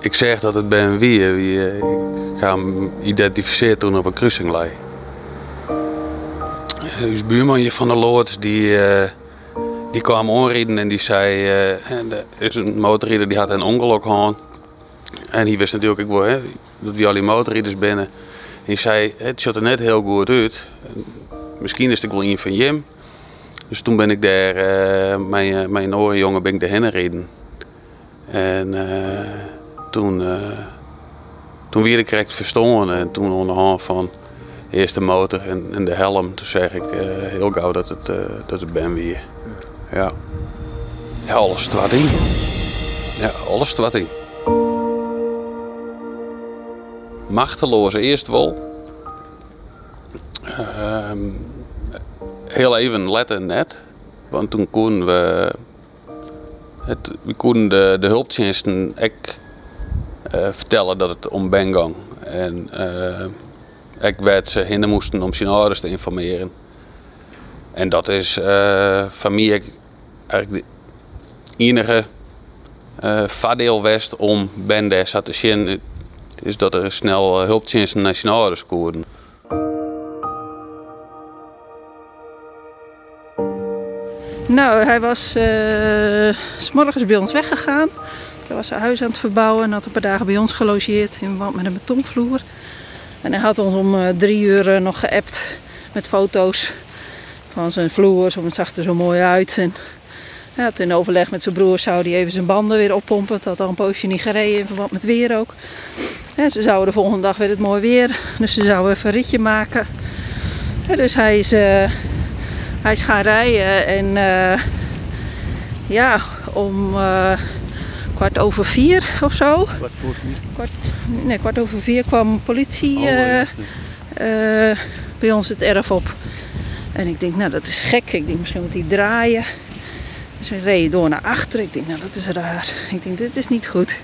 ik zeg dat het ben wie. wie eh, ik ga hem identificeren toen op een kruising lei. Dus buurman van de Lords die, eh, die kwam onrijden en die zei... eh, en er is een motorrijder die had een ongeluk gehad. En die wist natuurlijk ik wel, hè, dat die al die motorrijders binnen. En die zei, het ziet er net heel goed uit. Misschien is het wel een van Jim. Dus toen ben ik daar, eh, mijn, eh, mijn orenjongen ben ik daarheen gereden. En eh, toen, eh toen werd ik direct verstoren. En toen onderhand van eerst de motor en, en de helm. Toen zeg ik eh, heel gauw dat het, eh, dat het ben weer. Ja. Alles wat. Ja, alles wat in. Machteloos eerst wel. Ehm, heel even letten net. Want toen konden we, het, we konden de, de hulpdiensten vertellen dat het om ben ging. En eh, ik werd ze hinder moesten om zijn te informeren. En dat is eh van mij eigenlijk de enige eh voordeel west om ben daar te zien. Is dat er snel eh, hulpdiensten naar zijn konden. Nou, hij was eh, s s'morgens bij ons weggegaan. Hij was zijn huis aan het verbouwen en had een paar dagen bij ons gelogeerd in verband met een betonvloer. En hij had ons om eh, drie uur eh, nog geappt met foto's van zijn vloer. Het zag er zo mooi uit. En hij in overleg met zijn broer zou hij even zijn banden weer oppompen. Het had al een poosje niet gereden in verband met weer ook. En ze zouden de volgende dag weer het mooi weer. Dus ze zouden even een ritje maken. Dus hij is, eh, hij is gaan rijden en ja, om kwart over vier of zo. Wat voor vier? Kwart, nee, kwart over vier kwam politie Oh, ja. eh, eh, bij ons het erf op. En ik denk, nou dat is gek. Ik denk, misschien moet hij draaien. Dus we reden door naar achter. Ik denk, nou dat is raar. Ik denk, dit is niet goed.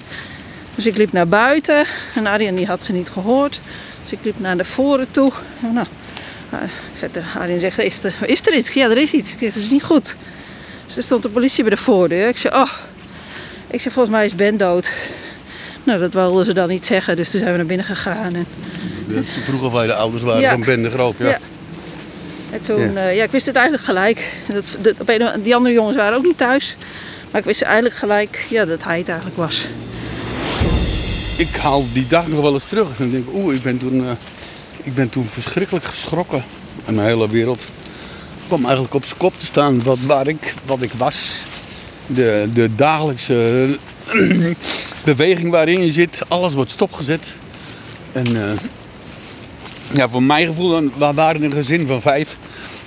Dus ik liep naar buiten. En Arjen die had ze niet gehoord. Dus ik liep naar de voren toe. Nou, eh, ik zei Arjen, zegt, is er, is er iets? Ja, er is iets. Ik zeg, dat is niet goed. Dus er stond de politie bij de voordeur. Ik zei, oh. Ik zeg, volgens mij is Ben dood. Nou, dat wilden ze dan niet zeggen. Dus toen zijn we naar binnen gegaan. En Dat ze vroeger wij de ouders waren Ja. van Ben de Groot. Ja. Ja. En toen, ja. ja, ik wist het eigenlijk gelijk. Dat, dat, op een- die andere jongens waren ook niet thuis. Maar ik wist eigenlijk gelijk ja, dat hij het eigenlijk was. Ik haal die dag nog wel eens terug. En denk oeh, ik ben toen, eh, ik ben toen verschrikkelijk geschrokken. En mijn hele wereld kwam eigenlijk op zijn kop te staan wat, waar ik, wat ik was. De, de dagelijkse beweging waarin je zit, alles wordt stopgezet. En eh, ja, voor mijn gevoel, dan, we waren een gezin van vijf.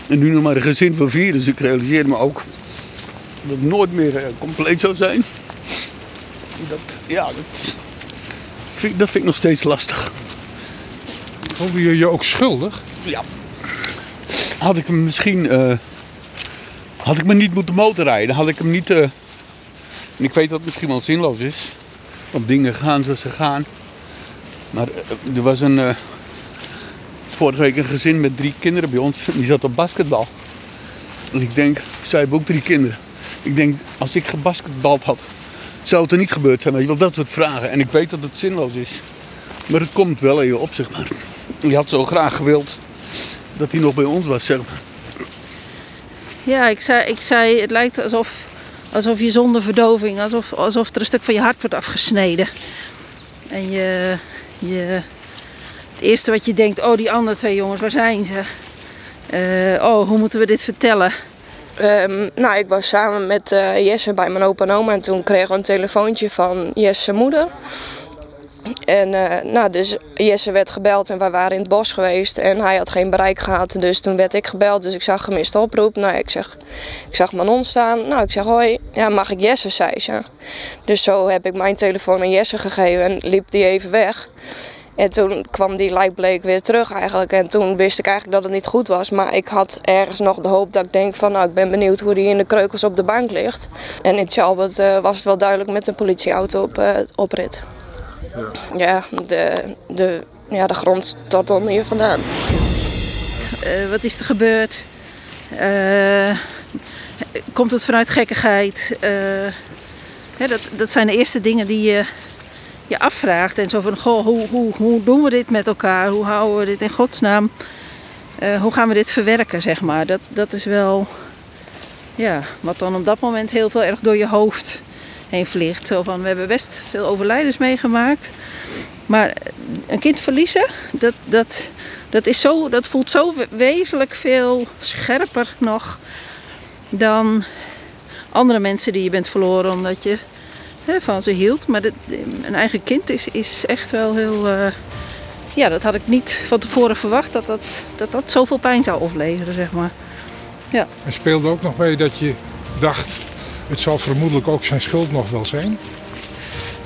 En nu nog maar een gezin van vier. Dus ik realiseerde me ook dat het nooit meer eh, compleet zou zijn. Dat, ja, dat, vind, dat vind ik nog steeds lastig. Voelde je je ook schuldig? Ja. Had ik hem misschien. eh, had ik me niet moeten motorrijden, had ik hem niet. eh, en ik weet dat het misschien wel zinloos is. Want dingen gaan zoals ze gaan. Maar eh, er was een. eh, vorige week een gezin met drie kinderen bij ons. Die zat op basketbal. En ik denk, zij hebben ook drie kinderen. Ik denk, als ik gebasketbald had, zou het er niet gebeurd zijn. Weet je wel, dat soort vragen. En ik weet dat het zinloos is. Maar het komt wel in je op, zeg maar. Je had zo graag gewild dat hij nog bij ons was, zeg maar. Ja, ik zei, ik zei het lijkt alsof, alsof je zonder verdoving, alsof, alsof er een stuk van je hart wordt afgesneden. En je, je, het eerste wat je denkt, oh die andere twee jongens, waar zijn ze? Eh, oh, hoe moeten we dit vertellen? Ehm, nou, ik was samen met eh, Jesse bij mijn opa en oma en toen kregen we een telefoontje van Jesse's moeder. En eh, nou, dus Jesse werd gebeld en wij waren in het bos geweest en hij had geen bereik gehad. Dus toen werd ik gebeld, dus ik zag gemiste oproep. Nou, ik, zeg, ik zag Manon staan. Nou, ik zeg hoi, ja, mag ik Jesse, zei ze. Dus zo heb ik mijn telefoon aan Jesse gegeven en liep die even weg. En toen kwam die lijkbleek weer terug eigenlijk. En toen wist ik eigenlijk dat het niet goed was. Maar ik had ergens nog de hoop dat ik denk van... nou, ik ben benieuwd hoe die in de kreukels op de bank ligt. En in Chalbert eh, was het wel duidelijk met een politieauto op eh, oprit. Ja, de, de, ja, de grond tot onder je vandaan. Eh, wat is er gebeurd? Eh, komt het vanuit gekkigheid? Eh, hè, dat, dat zijn de eerste dingen die je, je afvraagt. En zo van, goh, hoe, hoe, hoe doen we dit met elkaar? Hoe houden we dit in godsnaam? Hoe gaan we dit verwerken, zeg maar? Dat, dat is wel, ja, wat dan op dat moment heel veel erg door je hoofd heen vliegt. Zo van, we hebben best veel overlijdens meegemaakt. Maar een kind verliezen, dat, dat, dat, is zo, dat voelt zo wezenlijk veel scherper nog dan andere mensen die je bent verloren omdat je hè, van ze hield. Maar een eigen kind is, is echt wel heel. Uh, ja, dat had ik niet van tevoren verwacht dat dat, dat, dat zoveel pijn zou opleveren, zeg maar. Ja. En speelde ook nog mee dat je dacht, het zal vermoedelijk ook zijn schuld nog wel zijn?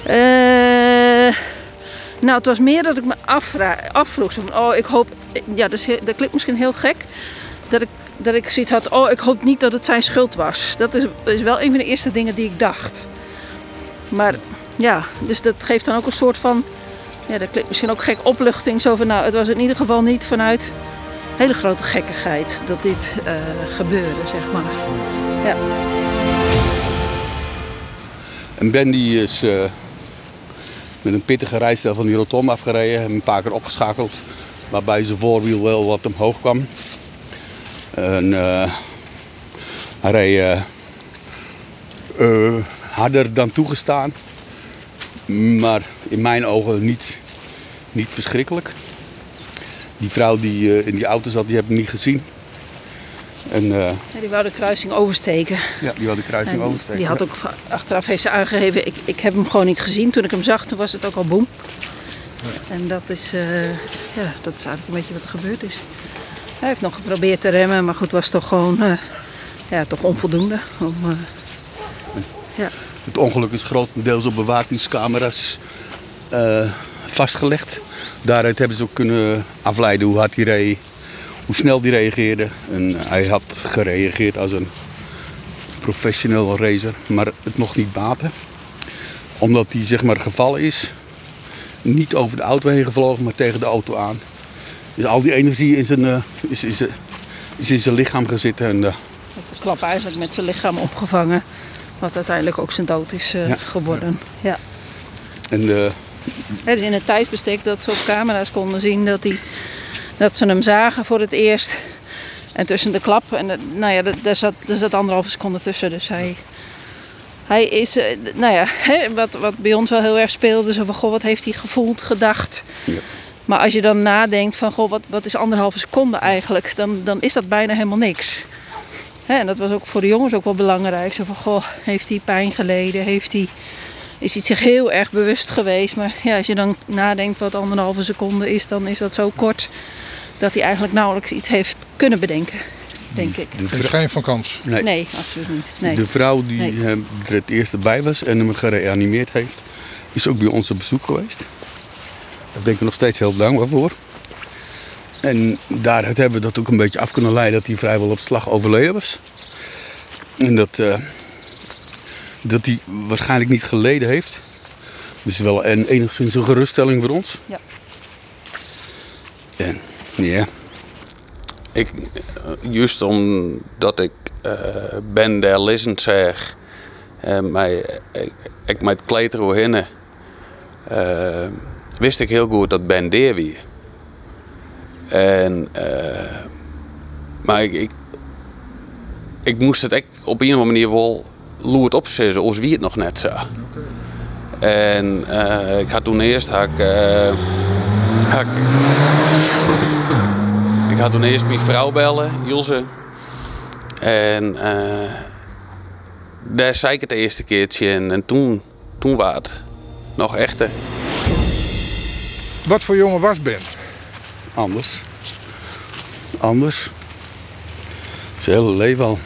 Uh, nou, het was meer dat ik me afvroeg. Van, oh, ik hoop. Ja, dat, is, klinkt misschien heel gek. Dat ik, dat ik zoiets had. Oh, ik hoop niet dat het zijn schuld was. Dat is, is wel een van de eerste dingen die ik dacht. Maar ja, dus dat geeft dan ook een soort van. Ja, dat klinkt misschien ook gek opluchting. Zo van, nou, het was in ieder geval niet vanuit hele grote gekkigheid dat dit uh, gebeurde, zeg maar. Ja. En Ben die is. Uh met een pittige rijstijl van die rotom afgereden. Een paar keer opgeschakeld. Waarbij zijn voorwiel wel wat omhoog kwam. En, uh, hij reed uh, harder dan toegestaan. Maar in mijn ogen niet, niet verschrikkelijk. Die vrouw die in die auto zat, die heb ik niet gezien. En, uh, ja, die wou de kruising oversteken. Ja, die wou de kruising en oversteken. Die had ook achteraf heeft ze aangegeven, ik, ik heb hem gewoon niet gezien. Toen ik hem zag, toen was het ook al boem. Ja. En dat is, uh, ja, dat is eigenlijk een beetje wat er gebeurd is. Hij heeft nog geprobeerd te remmen, maar goed, was toch gewoon uh, ja, toch onvoldoende. Om, ja. Het ongeluk is grotendeels op bewakingscamera's vastgelegd. Daaruit hebben ze ook kunnen afleiden hoe hard hij reed hoe snel die reageerde. En hij had gereageerd als een professioneel racer, maar het mocht niet baten. Omdat hij zeg maar gevallen is, niet over de auto heen gevlogen, maar tegen de auto aan. Dus al die energie in zijn, uh, is, is, is, in zijn lichaam gezitten. En, uh, de klap eigenlijk met zijn lichaam opgevangen. Wat uiteindelijk ook zijn dood is uh, ja. geworden. Ja. En, uh, dus in het tijdsbestek dat ze op camera's konden zien dat hij dat ze hem zagen voor het eerst. En tussen de klap, en nou ja, daar zat, daar zat anderhalve seconde tussen. Dus hij, hij is, eh, nou ja, wat, wat bij ons wel heel erg speelde. Zo van, goh, wat heeft hij gevoeld, gedacht. Ja. Maar als je dan nadenkt van, goh, wat, wat is anderhalve seconde eigenlijk? Dan, dan is dat bijna helemaal niks. en dat was ook voor de jongens ook wel belangrijk. Zo van, goh, heeft hij pijn geleden? Heeft hij, is hij zich heel erg bewust geweest? Maar ja, als je dan nadenkt wat anderhalve seconde is, dan is dat zo kort dat hij eigenlijk nauwelijks iets heeft kunnen bedenken. Denk ik. Er is geen van kans. Nee, nee absoluut niet. Nee. De vrouw die nee. er het eerste bij was en hem gereanimeerd heeft, is ook bij ons op bezoek geweest. Daar ben ik nog steeds heel dankbaar voor. En daaruit hebben we dat ook een beetje af kunnen leiden dat hij vrijwel op slag overleden was. En dat, uh, dat hij waarschijnlijk niet geleden heeft. Dus wel een, enigszins een geruststelling voor ons. Ja. En ja. Ik, juist omdat ik uh, ben daar lezend zeg, en mij, ik, ik met kleederen hinnen, uh, wist ik heel goed dat Ben deer wie. En, uh, maar ik, ik, ik, moest het op een of andere manier wel loerd opzetten, als wie het nog net zo. En ik had toen eerst had ik, had ik ga toen eerst mijn vrouw bellen, Ilse. En uh, daar zei ik het eerste keertje en, en toen, toen was het nog echter. Wat voor jongen was Ben? Anders. Anders. Zijn hele leven al.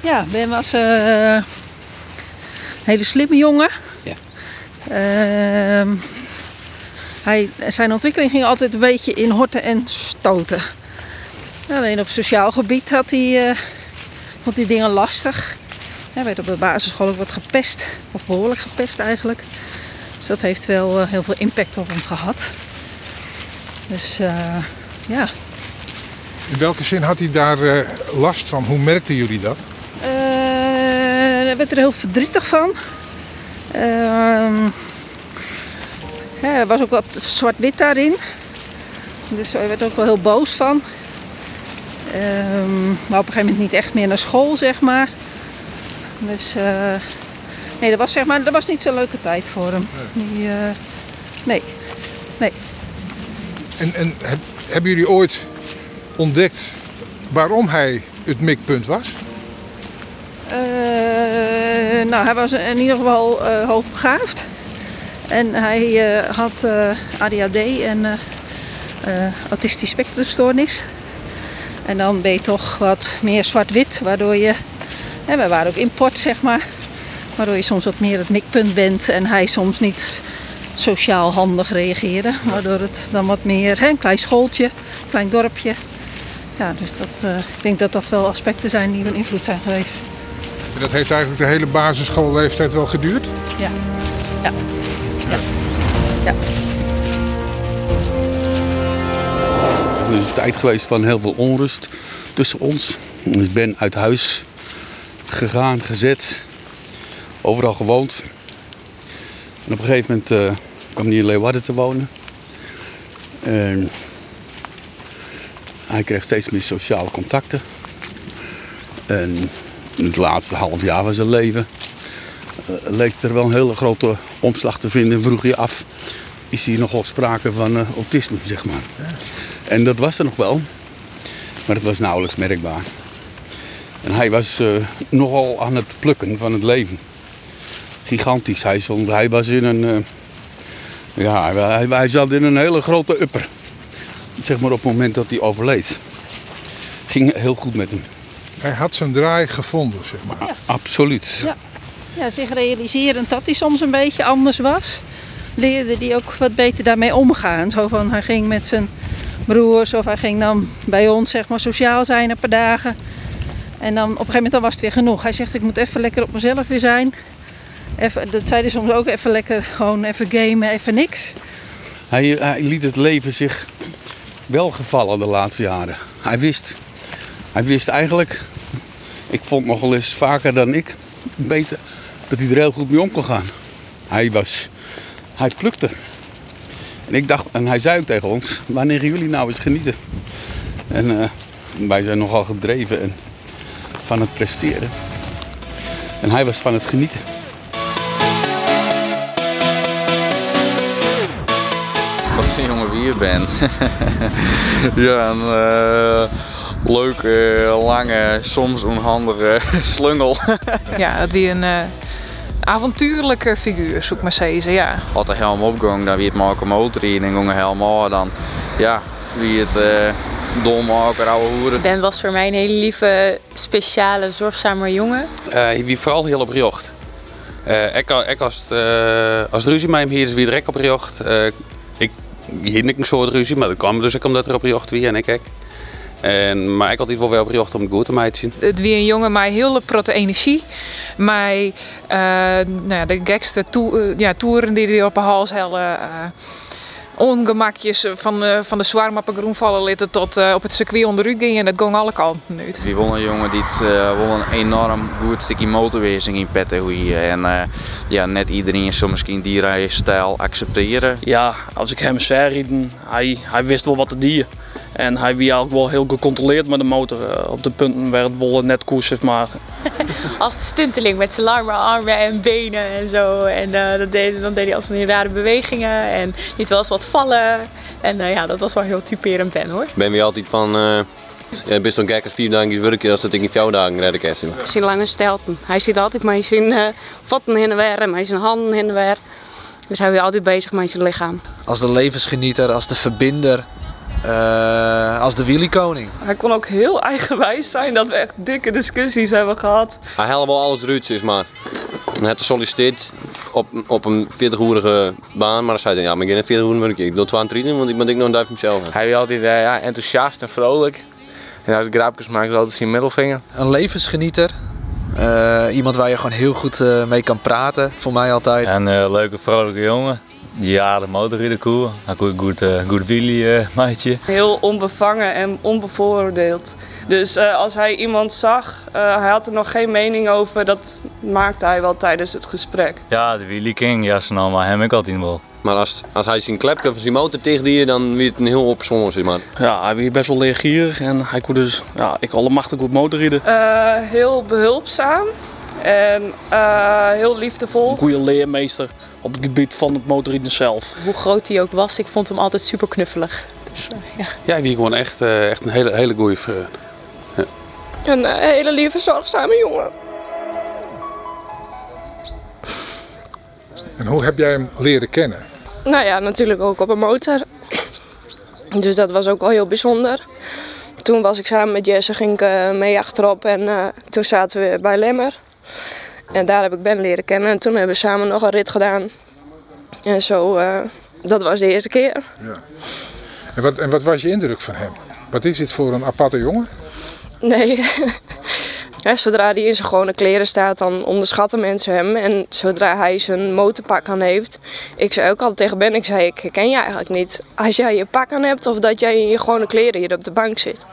Ja, Ben was uh, een hele slimme jongen. Ja. Uh, hij, zijn ontwikkeling ging altijd een beetje in horten en stoten. Alleen op sociaal gebied had hij, uh, vond hij dingen lastig. Hij werd op de basisschool ook wat gepest, of behoorlijk gepest eigenlijk. Dus dat heeft wel uh, heel veel impact op hem gehad. Dus uh, ja. In welke zin had hij daar last van? Hoe merkten jullie dat? hij werd er heel verdrietig van. Er was ook wat zwart-wit daarin. Dus hij werd ook wel heel boos van. Ehm, maar op een gegeven moment niet echt meer naar school, zeg maar. Dus eh, nee, dat was, zeg maar, dat was niet zo'n leuke tijd voor hem. Die, eh, nee, nee. En, en heb- hebben jullie ooit ontdekt waarom hij het mikpunt was? Eh, nou, hij was in ieder geval hoogbegaafd. En hij eh, had eh, ADHD en eh autistisch spectrumstoornis. En dan ben je toch wat meer zwart-wit, waardoor je... Hè, wij waren ook import, zeg maar. Waardoor je soms wat meer het mikpunt bent en hij soms niet sociaal handig reageerde. Waardoor het dan wat meer, hè, een klein schooltje, klein dorpje. Ja, dus dat, ik denk dat dat wel aspecten zijn die van invloed zijn geweest. En dat heeft eigenlijk de hele basisschoolleeftijd wel geduurd. Ja. Ja. Ja. Er is een tijd geweest van heel veel onrust tussen ons. Dus ben uit huis gegaan, gezet, overal gewoond. En op een gegeven moment eh, kwam hij in Leeuwarden te wonen. En hij kreeg steeds meer sociale contacten. En het laatste half jaar van zijn leven leek er wel een hele grote omslag te vinden. En vroeg je af, is hier nogal sprake van eh, autisme, zeg maar. En dat was er nog wel, maar het was nauwelijks merkbaar. En hij was eh, nogal aan het plukken van het leven. Gigantisch. Hij, stond, hij was in een. eh, ja, hij, hij zat in een hele grote upper. Zeg maar op het moment dat hij overleed. Ging heel goed met hem. Hij had zijn draai gevonden, zeg maar. Absoluut. Ja. Ja, zich realiserend dat hij soms een beetje anders was, leerde hij ook wat beter daarmee omgaan. Zo van, hij ging met zijn broers of hij ging dan bij ons zeg maar sociaal zijn een paar dagen. En dan op een gegeven moment dan was het weer genoeg. Hij zegt, ik moet even lekker op mezelf weer zijn. Even, dat zei hij soms ook, even lekker gewoon even gamen, even niks. Hij, hij liet het leven zich wel gevallen de laatste jaren. Hij wist, hij wist eigenlijk, ik vond nog wel eens vaker dan ik, beter, dat hij er heel goed mee om kon gaan. Hij was, hij plukte. En ik dacht, en hij zei ook tegen ons, wanneer gaan jullie nou eens genieten? En eh, wij zijn nogal gedreven en van het presteren. En hij was van het genieten. Wat een jongen wie je bent. ja, een eh, leuke, lange, soms onhandige slungel. Ja, weer een eh, avontuurlijke figuur, zoek maar zeggen. Ja. Had de helm opgang, dan wie het maken motorrijden en gingen helemaal dan. Ja, wie het uh, dolmaker, oude hoeren. Ben was voor mij een hele lieve, speciale, zorgzame jongen. Eh, wie vooral heel op jocht. Eh, ik, ik als, het, eh, als het ruzie met hem hier is, wie direct op jocht. Eh, ik hield ik een soort ruzie, maar dat kwam dus ook omdat er op jocht wie en ik ik. En, maar ik had iets wel wel op jocht om het goed te mij te zien. Het weer een jongen met heel grote energie. Maar eh, nou ja, de gekste eh, ja, toeren die hij op de hals hadden. eh, ongemakjes van, eh, van de zwaarmappen groenvallen litten tot eh, op het circuit onderuit gingen. En dat ging alle kanten uit. Wie won een jongen die het, eh, wel een enorm goed stukje motorwezen in petten hoe En eh, ja, net iedereen zou misschien die rijstijl accepteren. Ja, als ik hem zei rieden, hij, hij wist wel wat te dier. En hij was ook wel heel gecontroleerd met de motor eh, op de punten waar het wel net koers heeft maar Als de stunteling met zijn lange armen en benen en zo. En eh, dat deed, dan deed hij altijd van die rare bewegingen. En liet wel eens wat vallen. En eh, ja, dat was wel heel typerend Ben hoor. ben weer altijd van, eh ja, best wel gek als vier dagen werken als dat ik in vier dagen redden kan. Zijn lange stelten. Hij zit altijd met zijn uh, voeten heen en weer en met zijn handen heen en weer. Dus hij is altijd bezig met zijn lichaam. Als de levensgenieter, als de verbinder, uh, als de wielerkoning. Hij kon ook heel eigenwijs zijn dat we echt dikke discussies hebben gehad. Hij wel alles eruit, is maar. Hij had gesolliciteerd op, op een 40-hoerige baan, maar hij zei ja, maar ik ga geen 40 werken. Ik wil 22 want ik ben ik nog een duif mezelf. Hij was altijd uh, ja, enthousiast en vrolijk. En als grapjes maakte altijd zijn middelvinger. Een levensgenieter. Uh, iemand waar je gewoon heel goed uh, mee kan praten, voor mij altijd. En een uh, leuke, vrolijke jongen. Ja, de motor in de koer. Een goed, goed, uh, goed wielie, maatje. Heel onbevangen en onbevooroordeeld. Dus uh, als hij iemand zag, uh, hij had er nog geen mening over, dat maakte hij wel tijdens het gesprek. Ja, de Willy King, ja, maar hem ik altijd wel. Maar als, als hij zijn klepje van zijn motor tegen die, dan weer het een heel opzongen, zeg maar. Ja, hij was best wel leergierig en hij kon dus, ja, ik allemachtig goed motorrijden. Eh, heel behulpzaam en eh, heel liefdevol. Een goede leermeester op het gebied van het motorrijden zelf. Hoe groot hij ook was, ik vond hem altijd super knuffelig. Dus, eh, ja. Ja, die gewoon echt, eh, echt een hele, hele goede vriend. Ja. Een eh, hele lieve, zorgzame jongen. En hoe heb jij hem leren kennen? Nou ja, natuurlijk ook op een motor. Dus dat was ook wel heel bijzonder. Toen was ik samen met Jesse, ging ik eh, mee achterop en eh, toen zaten we bij Lemmer. En daar heb ik Ben leren kennen en toen hebben we samen nog een rit gedaan. En zo, eh, dat was de eerste keer. En wat, en wat was je indruk van hem? Wat is dit voor een aparte jongen? Nee. Ja, zodra hij in zijn gewone kleren staat, dan onderschatten mensen hem. En zodra hij zijn motorpak aan heeft. Ik zei ook altijd tegen Ben, ik zei, ik herken je eigenlijk niet. Als jij je pak aan hebt of dat jij in je gewone kleren hier op de bank zit.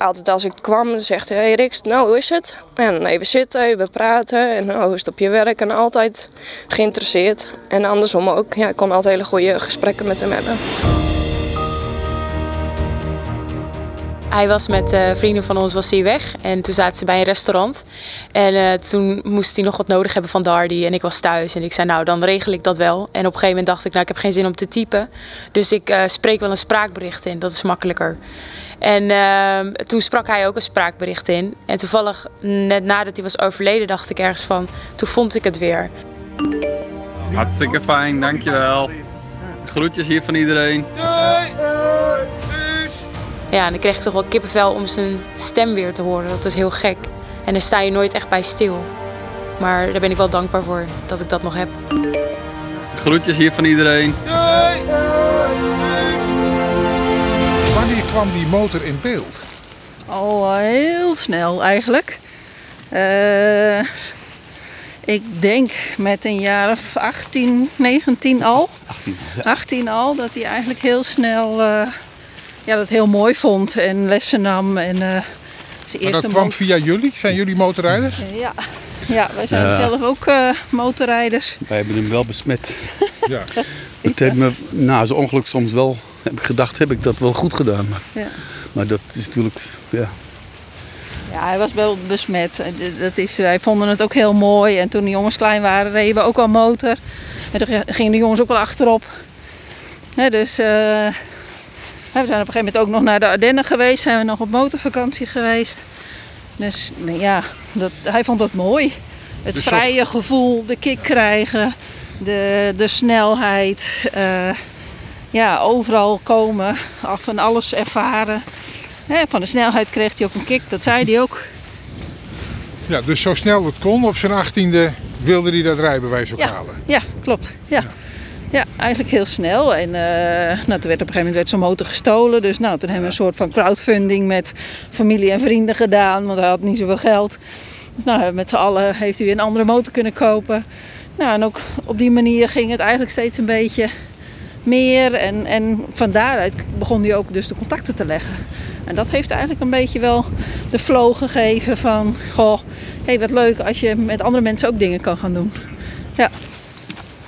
Altijd als ik kwam, zegt hij, hey Riks, nou hoe is het? En even zitten, even praten en nou, hoe is het op je werk? En altijd geïnteresseerd. En andersom ook, ja, ik kon altijd hele goede gesprekken met hem hebben. Hij was met eh, vrienden van ons was hij weg en toen zaten ze bij een restaurant. En eh, toen moest hij nog wat nodig hebben van Dardy en ik was thuis. En ik zei nou dan regel ik dat wel. En op een gegeven moment dacht ik nou ik heb geen zin om te typen. Dus ik eh, spreek wel een spraakbericht in, dat is makkelijker. En ehm, toen sprak hij ook een spraakbericht in. En toevallig net nadat hij was overleden dacht ik ergens van, toen vond ik het weer. Hartstikke fijn, dankjewel. Groetjes hier van iedereen. Ja, en dan kreeg ik toch wel kippenvel om zijn stem weer te horen. Dat is heel gek. En daar sta je nooit echt bij stil. Maar daar ben ik wel dankbaar voor dat ik dat nog heb. Groetjes hier van iedereen. Wanneer kwam die motor in beeld? Al heel snel eigenlijk. Eh, ik denk met een jaar of 18, 19 al. 18, al, dat hij eigenlijk heel snel eh, ja, dat heel mooi vond en lessen nam. En, eh, zijn Maar dat kwam via jullie? Zijn jullie motorrijders? Ja, ja wij zijn Ja. zelf ook eh, motorrijders. Wij hebben hem wel besmet. Ja. Het heeft me na zijn ongeluk soms wel, heb ik gedacht, heb ik dat wel goed gedaan. Maar, Ja. maar dat is natuurlijk, ja. Ja, hij was wel besmet. Dat is, wij vonden het ook heel mooi. En toen de jongens klein waren, reden we ook wel motor. En toen gingen de jongens ook wel achterop. Hè, dus eh, we zijn op een gegeven moment ook nog naar de Ardennen geweest. Zijn we nog op motorvakantie geweest. Dus nee, ja, dat, hij vond dat mooi. Het Dus vrije gevoel, de kick krijgen, de, de snelheid. eh, ja, overal komen, af van alles ervaren. Hè, van de snelheid kreeg hij ook een kick, dat zei hij ook. Ja, dus zo snel het kon, op zijn achttiende wilde hij dat rijbewijs ook Ja, halen. ja klopt. Ja. Ja, eigenlijk heel snel. En eh, nou, toen werd op een gegeven moment werd zijn motor gestolen. Dus nou, toen hebben we een soort van crowdfunding met familie en vrienden gedaan. Want hij had niet zoveel geld. Dus nou, met z'n allen heeft hij weer een andere motor kunnen kopen. Nou, en ook op die manier ging het eigenlijk steeds een beetje meer. En, en van daaruit begon hij ook dus de contacten te leggen. En dat heeft eigenlijk een beetje wel de flow gegeven van... Goh, hey, wat leuk als je met andere mensen ook dingen kan gaan doen. Ja.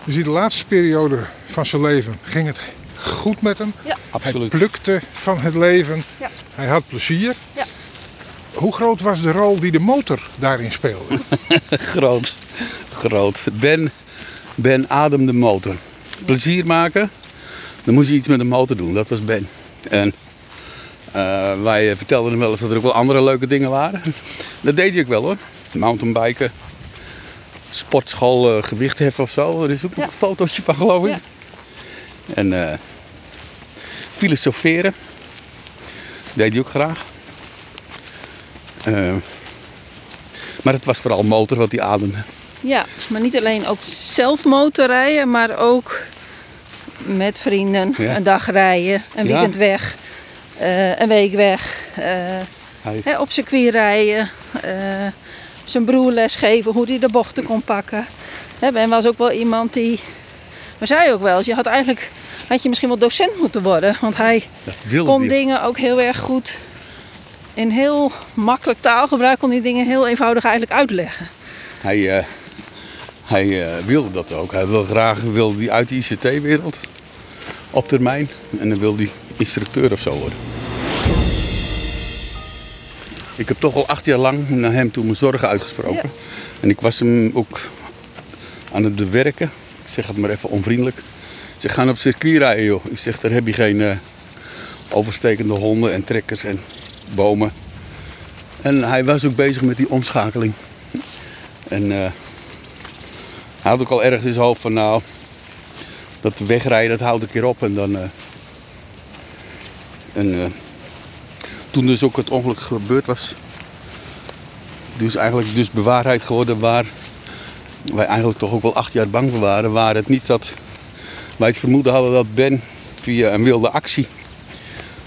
Dus in de laatste periode van zijn leven ging het goed met hem. Ja. Absoluut. Hij plukte van het leven. Ja. Hij had plezier. Ja. Hoe groot was de rol die de motor daarin speelde? groot. Groot. Ben, Ben adem de motor. Plezier maken, dan moest je iets met de motor doen. Dat was Ben. En eh, wij vertelden hem wel eens dat er ook wel andere leuke dingen waren. Dat deed hij ook wel hoor. Mountainbiken, sportschool, eh, gewichtheffen of zo. Er is ook nog een fotootje van geloof ik. En eh, filosoferen. Deed hij ook graag. Eh, maar het was vooral motor wat hij ademde. Ja, maar niet alleen ook zelf motorrijden, maar ook met vrienden Ja. een dag rijden, een weekend weg, een week weg, op circuit rijden, zijn broer lesgeven hoe hij de bochten kon pakken. Ben was ook wel iemand die, maar zei ook wel eens, je had eigenlijk had je misschien wel docent moeten worden, want hij kon hij. dingen ook heel erg goed in heel makkelijk taalgebruik kon die dingen heel eenvoudig eigenlijk uitleggen. hij, eh, hij eh, wilde dat ook. Hij wil graag wil die uit de ICT-wereld op termijn. En dan wil hij instructeur of zo worden. Ik heb toch al acht jaar lang naar hem toe mijn zorgen uitgesproken. En ik was hem ook aan het bewerken. Ik zeg het maar even onvriendelijk. Ze gaan op circuit rijden, joh. Ik zeg, daar heb je geen eh, overstekende honden en trekkers en bomen. En hij was ook bezig met die omschakeling. En eh, hij had ook al ergens in zijn hoofd van, nou, dat wegrijden, dat houdt een keer op. En dan... eh, en toen dus ook het ongeluk gebeurd was, dus eigenlijk dus bewaarheid geworden waar wij eigenlijk toch ook wel acht jaar bang voor waren. Waar het niet dat wij het vermoeden hadden dat Ben via een wilde actie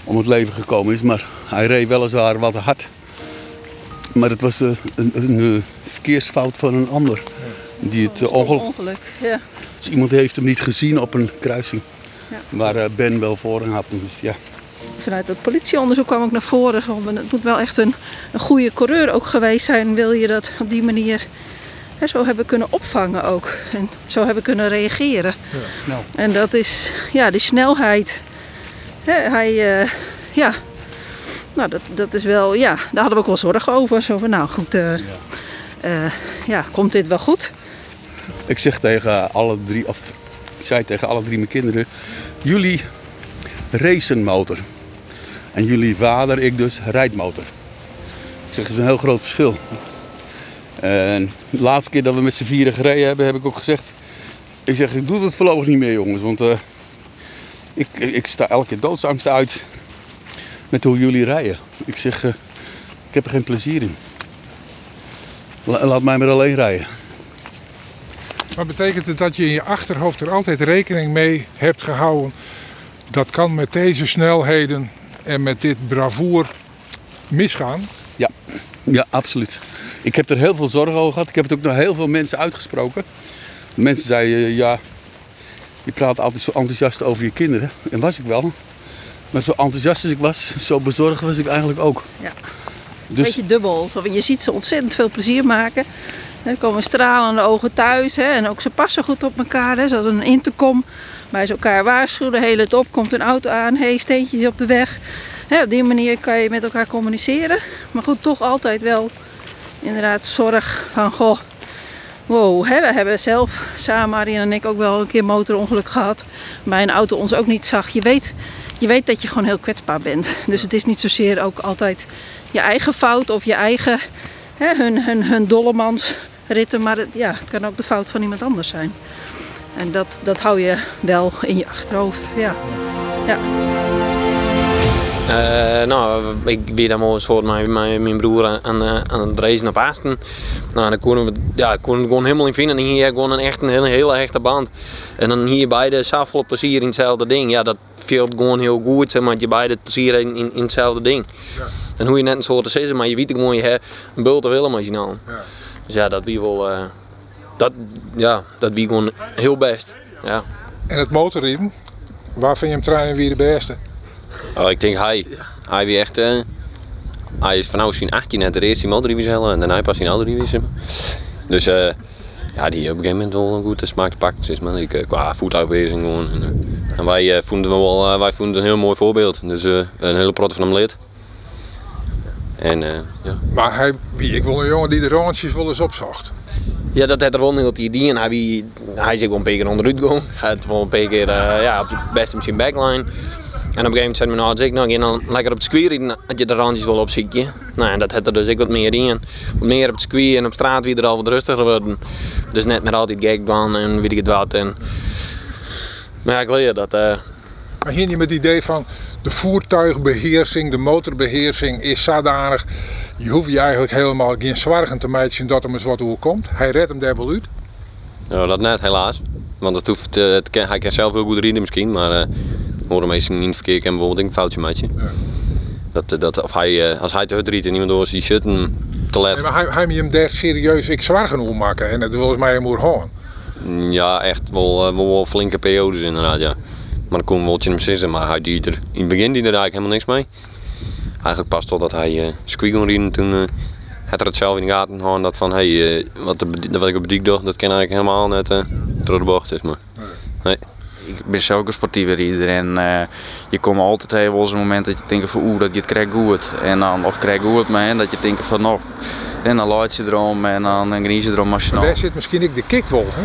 om het leven gekomen is. Maar hij reed weliswaar wat hard. Maar het was eh, een, een, verkeersfout van een ander. Die het eh, ongeluk... Ongeluk, ja. Dus iemand heeft hem niet gezien op een kruising. Ja. Waar eh, Ben wel voorrang had. Dus ja. Vanuit het politieonderzoek kwam ook naar voren. van, Het moet wel echt een, een goede coureur ook geweest zijn. Wil je dat op die manier hè, zo hebben kunnen opvangen ook. En zo hebben kunnen reageren. Nou, En dat is, ja, die snelheid. Hè, hij, eh, ja, nou dat, dat is wel, ja, daar hadden we ook wel zorgen over. Zo van, nou goed, eh, eh, ja, komt dit wel goed? Ik zeg tegen alle drie, of ik zei tegen alle drie mijn kinderen, jullie racen motor. En jullie vader, ik dus, rijdmotor. Ik zeg, dat is een heel groot verschil. En de laatste keer dat we met z'n vieren gereden hebben, heb ik ook gezegd, ik zeg, ik doe het voorlopig niet meer jongens, want eh, ik, ik sta elke keer doodsangst uit met hoe jullie rijden. Ik zeg, eh, ik heb er geen plezier in. La- laat mij maar alleen rijden. Maar betekent het dat je in je achterhoofd er altijd rekening mee hebt gehouden? Dat kan met deze snelheden en met dit bravoer misgaan? Ja, ja, absoluut. Ik heb er heel veel zorgen over gehad. Ik heb het ook naar heel veel mensen uitgesproken. De mensen zeiden, eh, ja, je praat altijd zo enthousiast over je kinderen. En was ik wel. Maar zo enthousiast als ik was, zo bezorgd was ik eigenlijk ook. Ja. Een Dus beetje dubbel. Je ziet ze ontzettend veel plezier maken. Er komen stralende ogen thuis. Hè, en ook ze passen goed op elkaar. Hè. Ze hadden een intercom. Bij ze elkaar waarschuwen. Hele het op. Komt een auto aan. hey, steentjes op de weg. Op die manier kan je met elkaar communiceren. Maar goed, toch altijd wel inderdaad zorg van... Goh, wow, hè, we hebben zelf samen, Marien en ik, ook wel een keer motorongeluk gehad. Bij een auto ons ook niet zag. Je weet, je weet dat je gewoon heel kwetsbaar bent. Dus het is niet zozeer ook altijd je eigen fout of je eigen, hè, hun, hun, hun. Maar het, ja, het kan ook de fout van iemand anders zijn. En dat, dat hou je wel in je achterhoofd. Ja. Ja. Eh, nou, ik ben dan een soort met mijn, mijn broer aan, aan, het reizen naar Asten. Nou, dan konden we ja, konden we gewoon helemaal in vinden. En hier gewoon een echt een hele, hele hechte band. En dan hier beide zoveel plezier in hetzelfde ding. Ja, dat viel gewoon heel goed, zeg maar, je beide plezier in, in, in hetzelfde ding. Dan hoe je net een soort te zeggen, maar je weet gewoon, je hebt een bult of Willem als je nou. Dus ja, dat wie wel, eh, dat, ja, dat wie gewoon heel best. Ja. En het motorrijden, waar vind je hem trainen weer de beste? Oh, ik denk hij. Hij wie echt. eh, hij is vanaf zijn 18 net de eerste motordivisie hellen en daarna pas in andere divisie. Dus eh, ja, die op een gegeven moment wel een goede smaak te pakken. Zeg maar. Ik, eh, qua voetafwezing gewoon. En, en wij, vonden wel, wij vonden het een heel mooi voorbeeld. Dus eh, een hele protte van hem leert. En eh, ja. Maar hij, wie, ik wil een jongen die de rondjes wel eens opzocht. Ja, dat had er wel heel idee en hij, hij is wel een paar keer onderuit gegaan. Hij had wel een paar keer eh, ja, op de beste misschien backline. En op een gegeven moment zei mijn nou, ik nou, dan lekker op het rijden, dat je de randjes wel op. Nou, en dat had er dus ik wat meer in. Wat meer op het square en op straat weer er al wat rustiger worden. Dus net met altijd gekban en weet ik het wat. En... Maar ja, ik leer dat. eh, Maar hier niet met het idee van de voertuigbeheersing, de motorbeheersing is zodanig. Je hoeft je eigenlijk helemaal geen zorgen te maken dat er eens wat hoe komt. Hij redt hem daar wel uit. Nou, dat net helaas. Want het hoeft, eh, het kan, hij kan zelf heel goed rijden misschien, maar horen meestal niet in het verkeer kan bijvoorbeeld een foutje maken. Dat, eh, dat, of hij, als hij te hard rijdt en iemand door zijn shit en te let. Nee, maar hij, hij moet hem daar serieus ik zorgen om maken. En het volgens mij moet gaan. Mm, Ja, echt wel, wel, wel flinke periodes inderdaad, ja. Maar dan kon wel in hem zitten, maar hij deed er, in het begin deed er eigenlijk helemaal niks mee. Eigenlijk pas totdat hij uh, squeak kon rijden, toen eh, had er het zelf in de gaten houden dat van hey, eh, wat, de, wat ik op de dik doe, dat kan eigenlijk helemaal net uh, door de bocht is. Maar, nee. Ik ben zelf een sportieve rieder en uh, je komt altijd heel wel een moment dat je denkt van oeh, dat je het krijgt goed. En dan, of krijg goed, maar en dat je denkt van nou, en dan laat je erom en dan, dan geniet je erom als je nou... Daar zit misschien ook de kickwol, hè?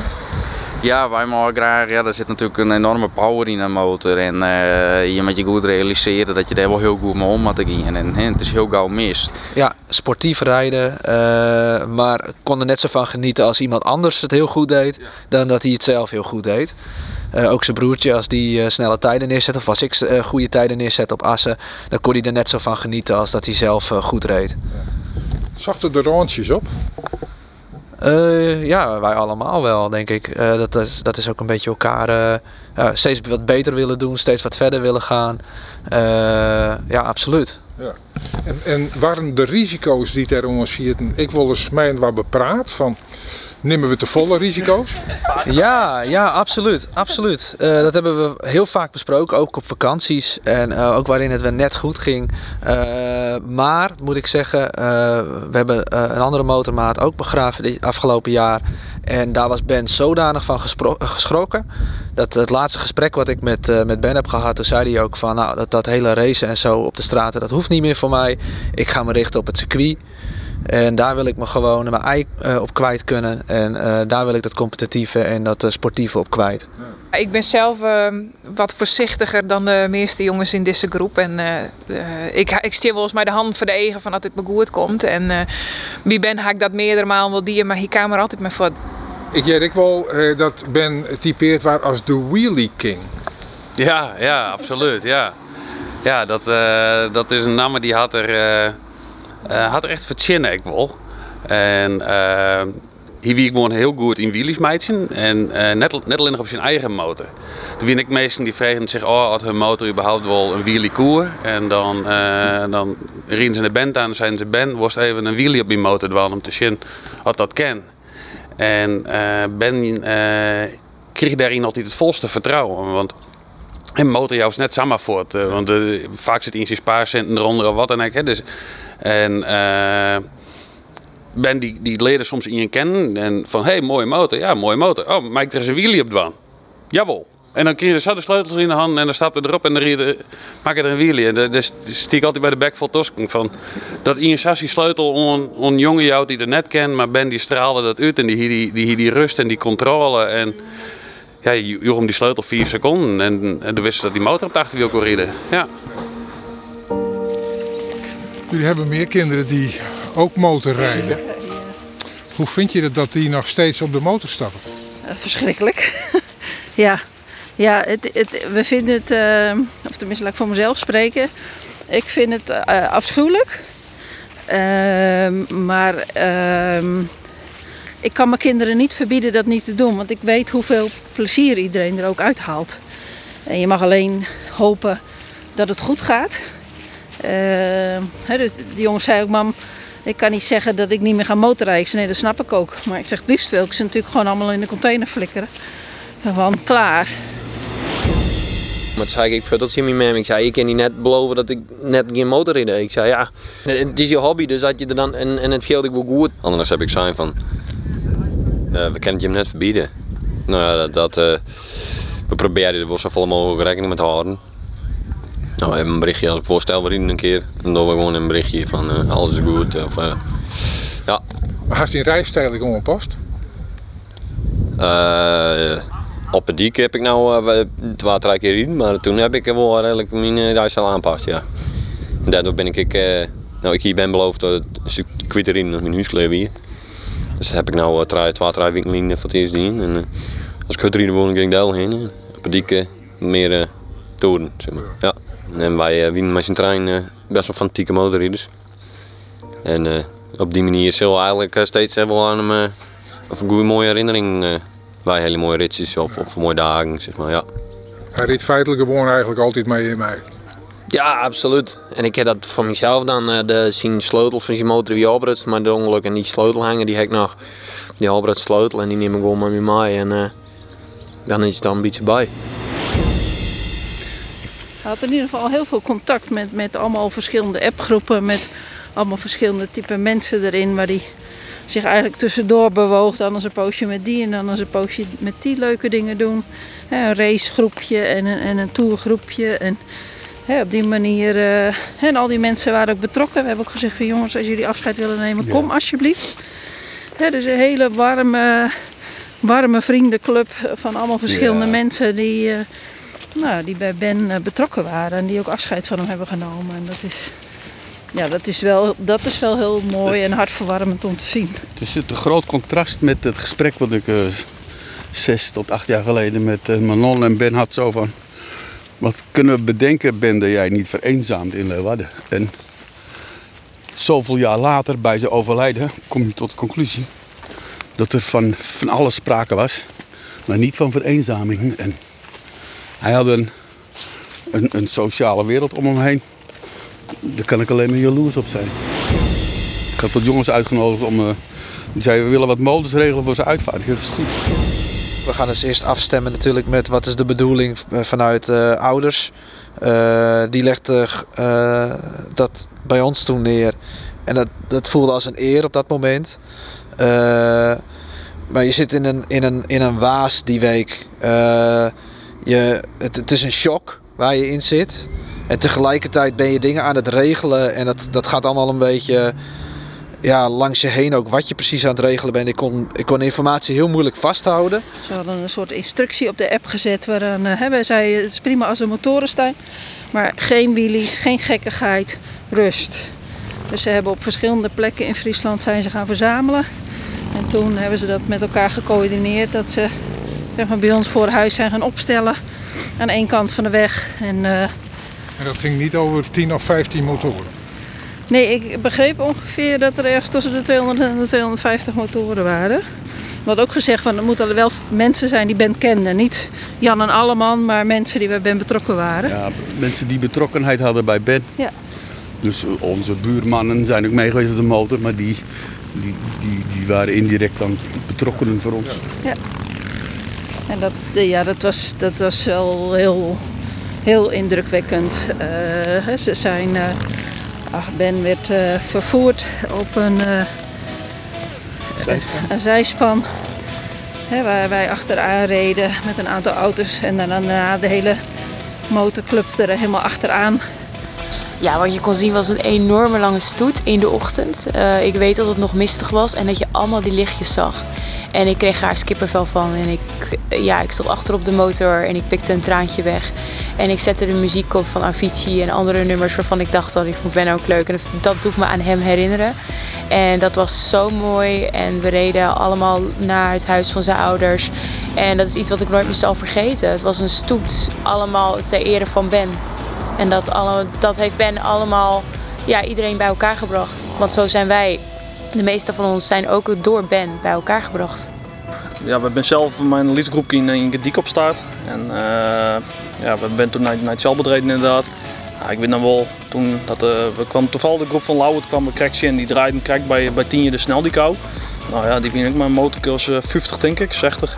Ja, wij mogen graag. Ja, er zit natuurlijk een enorme power in een motor. En uh, je moet je goed realiseren dat je daar wel heel goed mee om moet gaan. En he, het is heel gauw mis. Ja, sportief rijden. Uh, maar kon er net zo van genieten als iemand anders het heel goed deed. Dan dat hij het zelf heel goed deed. Uh, ook zijn broertje, als die snelle tijden neerzet, of als ik goede tijden neerzet op assen, dan kon hij er net zo van genieten als dat hij zelf goed reed. Zag er de rondjes op? Uh, ja, wij allemaal wel, denk ik. Uh, dat, is, dat is ook een beetje elkaar uh, steeds wat beter willen doen, steeds wat verder willen gaan. ja, absoluut. Ja. En, en waren de risico's die er ons ik wil eens mij wat bepraat van nemen we te volle risico's? Ja, ja absoluut. absoluut. Uh, dat hebben we heel vaak besproken, ook op vakanties. En uh, ook waarin het net goed ging. Uh, maar, moet ik zeggen, we hebben een andere motormaat ook begraven dit afgelopen jaar. En daar was Ben zodanig van geschrokken. Dat het laatste gesprek wat ik met, met Ben heb gehad, toen zei hij ook van nou, dat, dat hele racen en zo op de straten, dat hoeft niet meer voor mij. Ik ga me richten op het circuit. En daar wil ik me gewoon mijn ei uh, op kwijt kunnen. En uh, daar wil ik dat competitieve en dat uh, sportieve op kwijt. Ik ben zelf ehm, wat voorzichtiger dan de meeste jongens in deze groep. En ik, ik stier wel eens mij de hand voor de egen van dat dit me goed komt. En wie ben ga ik dat meerdere malen wel die, maar hier kamer altijd mee voor. Ik denk ik wel dat Ben typeert waar als de wheelie king. Ja, ja, absoluut. Ja, ja dat, dat is een naam die had er uh, had echt verzinnen ik wel. En uh, hier wie ik gewoon heel goed in wheelies meidje. En uh, net, net alleen nog op zijn eigen motor. Dan ik meestal die vragen zich, oh, had hun motor überhaupt wel een wheelie koer? En dan, uh, dan rien ze de band aan en zeiden ze, Ben, was even een wheelie op die motor dwalen om te zien wat dat ken. En Ben kreeg daarin altijd het volste vertrouwen. Want en motor jou is net samen voort. want vaak zit in zijn spaarcenten eronder of wat dan ook. Hè. Dus en uh, Ben die, die leren soms in je kennen. En van, hé, hey, mooie motor. Ja, mooie motor. Oh, maak er eens een wheelie op dwan. Jawel. En dan kreeg je de sleutels in de hand en dan staat er erop en dan je, maak je er een wheelie. En dat stiek altijd bij de bek vol tosken van dat in je sleutel on, een jongen jou die er net kent, maar Ben die straalde dat uit en die die, die, die rust en die controle. En ja, je hem die sleutel vier seconden en, en toen wist dat die motor op de achterwiel kon rijden. Ja. Jullie hebben meer kinderen die ook motorrijden. Hoe vind je het dat die nog steeds op de motor stappen? Uh, verschrikkelijk. ja, ja het, het, we vinden het, uh, of tenminste laat ik voor mezelf spreken. Ik vind het uh, afschuwelijk. Ehm, maar ehm, ik kan mijn kinderen niet verbieden dat niet te doen. Want ik weet hoeveel plezier iedereen er ook uithaalt. En je mag alleen hopen dat het goed gaat. Uh, dus die jongen zei ook, mam, ik kan niet zeggen dat ik niet meer ga motorrijden. Ik zei, nee, dat snap ik ook. Maar ik zeg, het liefst wil ik ze natuurlijk gewoon allemaal in de container flikkeren. Van, klaar. Maar toen zei ik, ik dat zie je mee. Ik zei, ik kan niet net beloven dat ik net geen motor rijd. Ik zei, ja, het is je hobby, dus dat je er dan, en, en het viel ik wel goed. Anders heb ik zijn van, uh, we kunnen het je hem net verbieden. Nou ja, dat, dat uh, we proberen er wel zoveel mogelijk rekening mee te houden. Nou, we hebben een berichtje als ik voorstel waarin een keer. En dan we gewoon een berichtje van uh, alles is goed. Of, uh, ja. Heeft die rijstijl gewoon past? Uh, op het dik heb ik nou uh, twee, drie keer in, maar toen heb ik wel redelijk mijn rijstijl aanpast, ja. En daardoor ben ik, nou ik hier ben beloofd een stuk kwitter in mijn huiskleven hier. Dus heb ik nou twee, drie winkelen voor het eerst in. En als ik het erin woon, ging ik daar heen. Op het dik meer toren, zeg maar. Ja. En wij uh, winnen met zijn trein uh, best wel fanatieke motorrijders. En uh, op die manier zullen we eigenlijk steeds wel aan hem of een goede mooie herinnering bij hele mooie ritjes of, of mooie dagen. Zeg maar, ja. Hij reed feitelijk gewoon eigenlijk altijd mee in mij. Ja, absoluut. En ik heb dat van mezelf dan, de zien sleutel van zijn motor wie oprutst, maar de ongeluk en die sleutel hangen, die heb ik nog. Die oprutst sleutel en die neem ik gewoon met me mee en dan is het dan een beetje bij. Hij had in ieder geval heel veel contact met, met allemaal verschillende appgroepen, met allemaal verschillende type mensen erin. Waar die zich eigenlijk tussendoor bewoog. Dan eens een poosje met die en dan eens een poosje met die leuke dingen doen. Een racegroepje en een, en een tourgroepje. En op die manier. eh, en al die mensen waren ook betrokken. We hebben ook gezegd van jongens, als jullie afscheid willen nemen, kom alsjeblieft. Hè, dus een hele warme, warme vriendenclub van allemaal verschillende Ja. mensen die, eh, nou, die bij Ben eh, betrokken waren. En die ook afscheid van hem hebben genomen. En dat is, ja, dat is, wel, dat is wel heel mooi en hartverwarmend om te zien. Het is een groot contrast met het gesprek wat ik eh, zes tot acht jaar geleden met eh, Manon en Ben had. Zo van, wat kunnen we bedenken, Ben, dat jij niet vereenzaamt in Leeuwarden? En zoveel jaar later, bij zijn overlijden, kom je tot de conclusie dat er van, van alles sprake was, maar niet van vereenzaming. En hij had een, een, sociale wereld om hem heen. Daar kan ik alleen maar jaloers op zijn. Ik had wat jongens uitgenodigd om. eh, die zeiden we willen wat modus regelen voor zijn uitvaart. Dat is goed. We gaan dus eerst afstemmen natuurlijk met wat is de bedoeling eh, vanuit eh, ouders. Die legde eh, dat bij ons toen neer. En dat, dat voelde als een eer op dat moment. Maar je zit in een, in een, in een waas die week. Eh, het, het is een shock waar je in zit. En tegelijkertijd ben je dingen aan het regelen. En dat, dat gaat allemaal een beetje ja, langs je heen ook wat je precies aan het regelen bent. Ik kon, ik kon informatie heel moeilijk vasthouden. Ze hadden een soort instructie op de app gezet waaraan uh, wij zeiden het is prima als er motoren staan, maar geen wheelies, geen gekkigheid, rust. Dus ze hebben op verschillende plekken in Friesland zijn ze gaan verzamelen. En toen hebben ze dat met elkaar gecoördineerd dat ze zeg maar, bij ons voor huis zijn gaan opstellen aan één kant van de weg. En, uh, en dat ging niet over 10 of 15 motoren? Nee, ik begreep ongeveer dat er ergens tussen de 200 en de 250 motoren waren. We had ook gezegd van er moeten wel mensen zijn die Ben kende. Niet Jan en Alleman, maar mensen die bij Ben betrokken waren. Ja, mensen die betrokkenheid hadden bij Ben. Ja. Dus onze buurmannen zijn ook mee geweest op de motor, maar die, die, die, die waren indirect dan betrokkenen voor ons. Ja. En dat, ja, dat, was, dat was wel heel, heel indrukwekkend. Uh, ze zijn... Uh, Ach, ben werd uh, vervoerd op een, uh, zijspan, een zijspan hè, waar wij achteraan reden met een aantal auto's en dan daarna de hele motorclub er helemaal achteraan. Ja, wat je kon zien was een enorme lange stoet in de ochtend. Uh, ik weet dat het nog mistig was en dat je allemaal die lichtjes zag. En ik kreeg daar skippervel van. En ik, ja, ik zat achter op de motor en ik pikte een traantje weg. En ik zette de muziek op van Avicii en andere nummers waarvan ik dacht dat ik Ben ook leuk. En dat doet me aan hem herinneren. En dat was zo mooi. En we reden allemaal naar het huis van zijn ouders. En dat is iets wat ik nooit meer zal vergeten. Het was een stoet, allemaal ter ere van Ben. En dat, alle, dat heeft Ben allemaal, ja, iedereen bij elkaar gebracht. Want zo zijn wij de meeste van ons zijn ook door Ben bij elkaar gebracht. Ja, we zijn zelf mijn liedgroep in, in Gediek op start. En uh, ja, we zijn toen naar, naar het bedreven inderdaad. Ja, ik weet dan wel, toen dat, uh, we kwam toevallig de groep van Lauwert kwam bij Krekje en die draaide een krek bij, bij Tienje de Snel die kou. Nou ja, die ben ik mijn motorkurs uh, 50 denk ik, 60.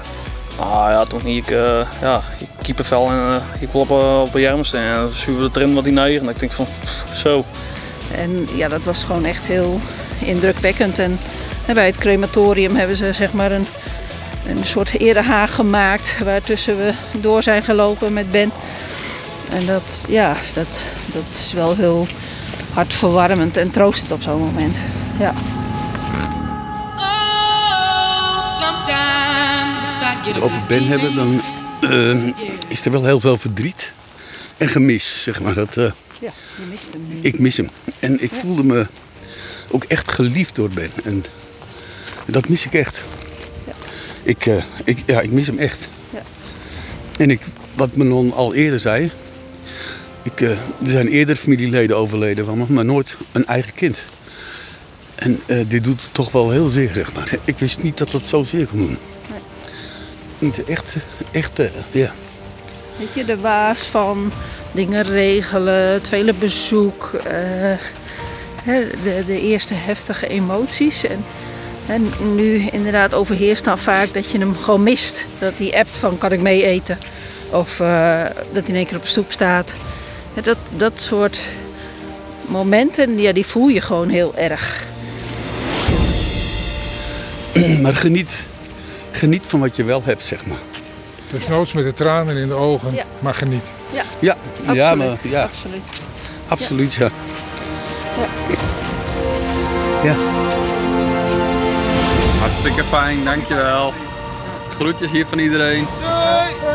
Nou ja, toen ik, uh, ja, ik kiepenvel en uh, ik wil op, uh, op een jermste en dan we het erin wat die neer. En ik denk van, zo. En ja, dat was gewoon echt heel indrukwekkend. En bij het crematorium hebben ze zeg maar een, een soort erehaag gemaakt waartussen we door zijn gelopen met Ben. En dat, ja, dat, dat is wel heel hartverwarmend en troostend op zo'n moment. Ja. het over Ben hebben, dan uh, is er wel heel veel verdriet en gemis, zeg maar. Dat, uh, ja, je mist hem nu. Ik mis hem. En ik ja. voelde me ook echt geliefd door Ben. En dat mis ik echt. Ja. Ik, uh, ik, ja, ik mis hem echt. Ja. En ik, wat Manon al eerder zei, ik, er zijn eerder familieleden overleden van me, maar nooit een eigen kind. En dit doet toch wel heel zeer, zeg maar. Ik wist niet dat dat zo zeer kon doen niet echt, echt ja. Weet je, de waas van dingen regelen, het vele bezoek, uh, de, de, eerste heftige emoties. En, en nu inderdaad overheerst dan vaak dat je hem gewoon mist. Dat hij appt van kan ik mee eten? Of uh, dat hij in één keer op de stoep staat. Ja, dat, dat soort momenten, ja, die voel je gewoon heel erg. maar geniet, geniet van wat je wel hebt, zeg maar. Dus noods met de tranen in de ogen, Ja. maar geniet. Ja, Ja, ja, absoluut. maar, ja absoluut. absoluut, ja. Ja. Ja. Hartstikke fijn, dankjewel. Groetjes hier van iedereen. Doei.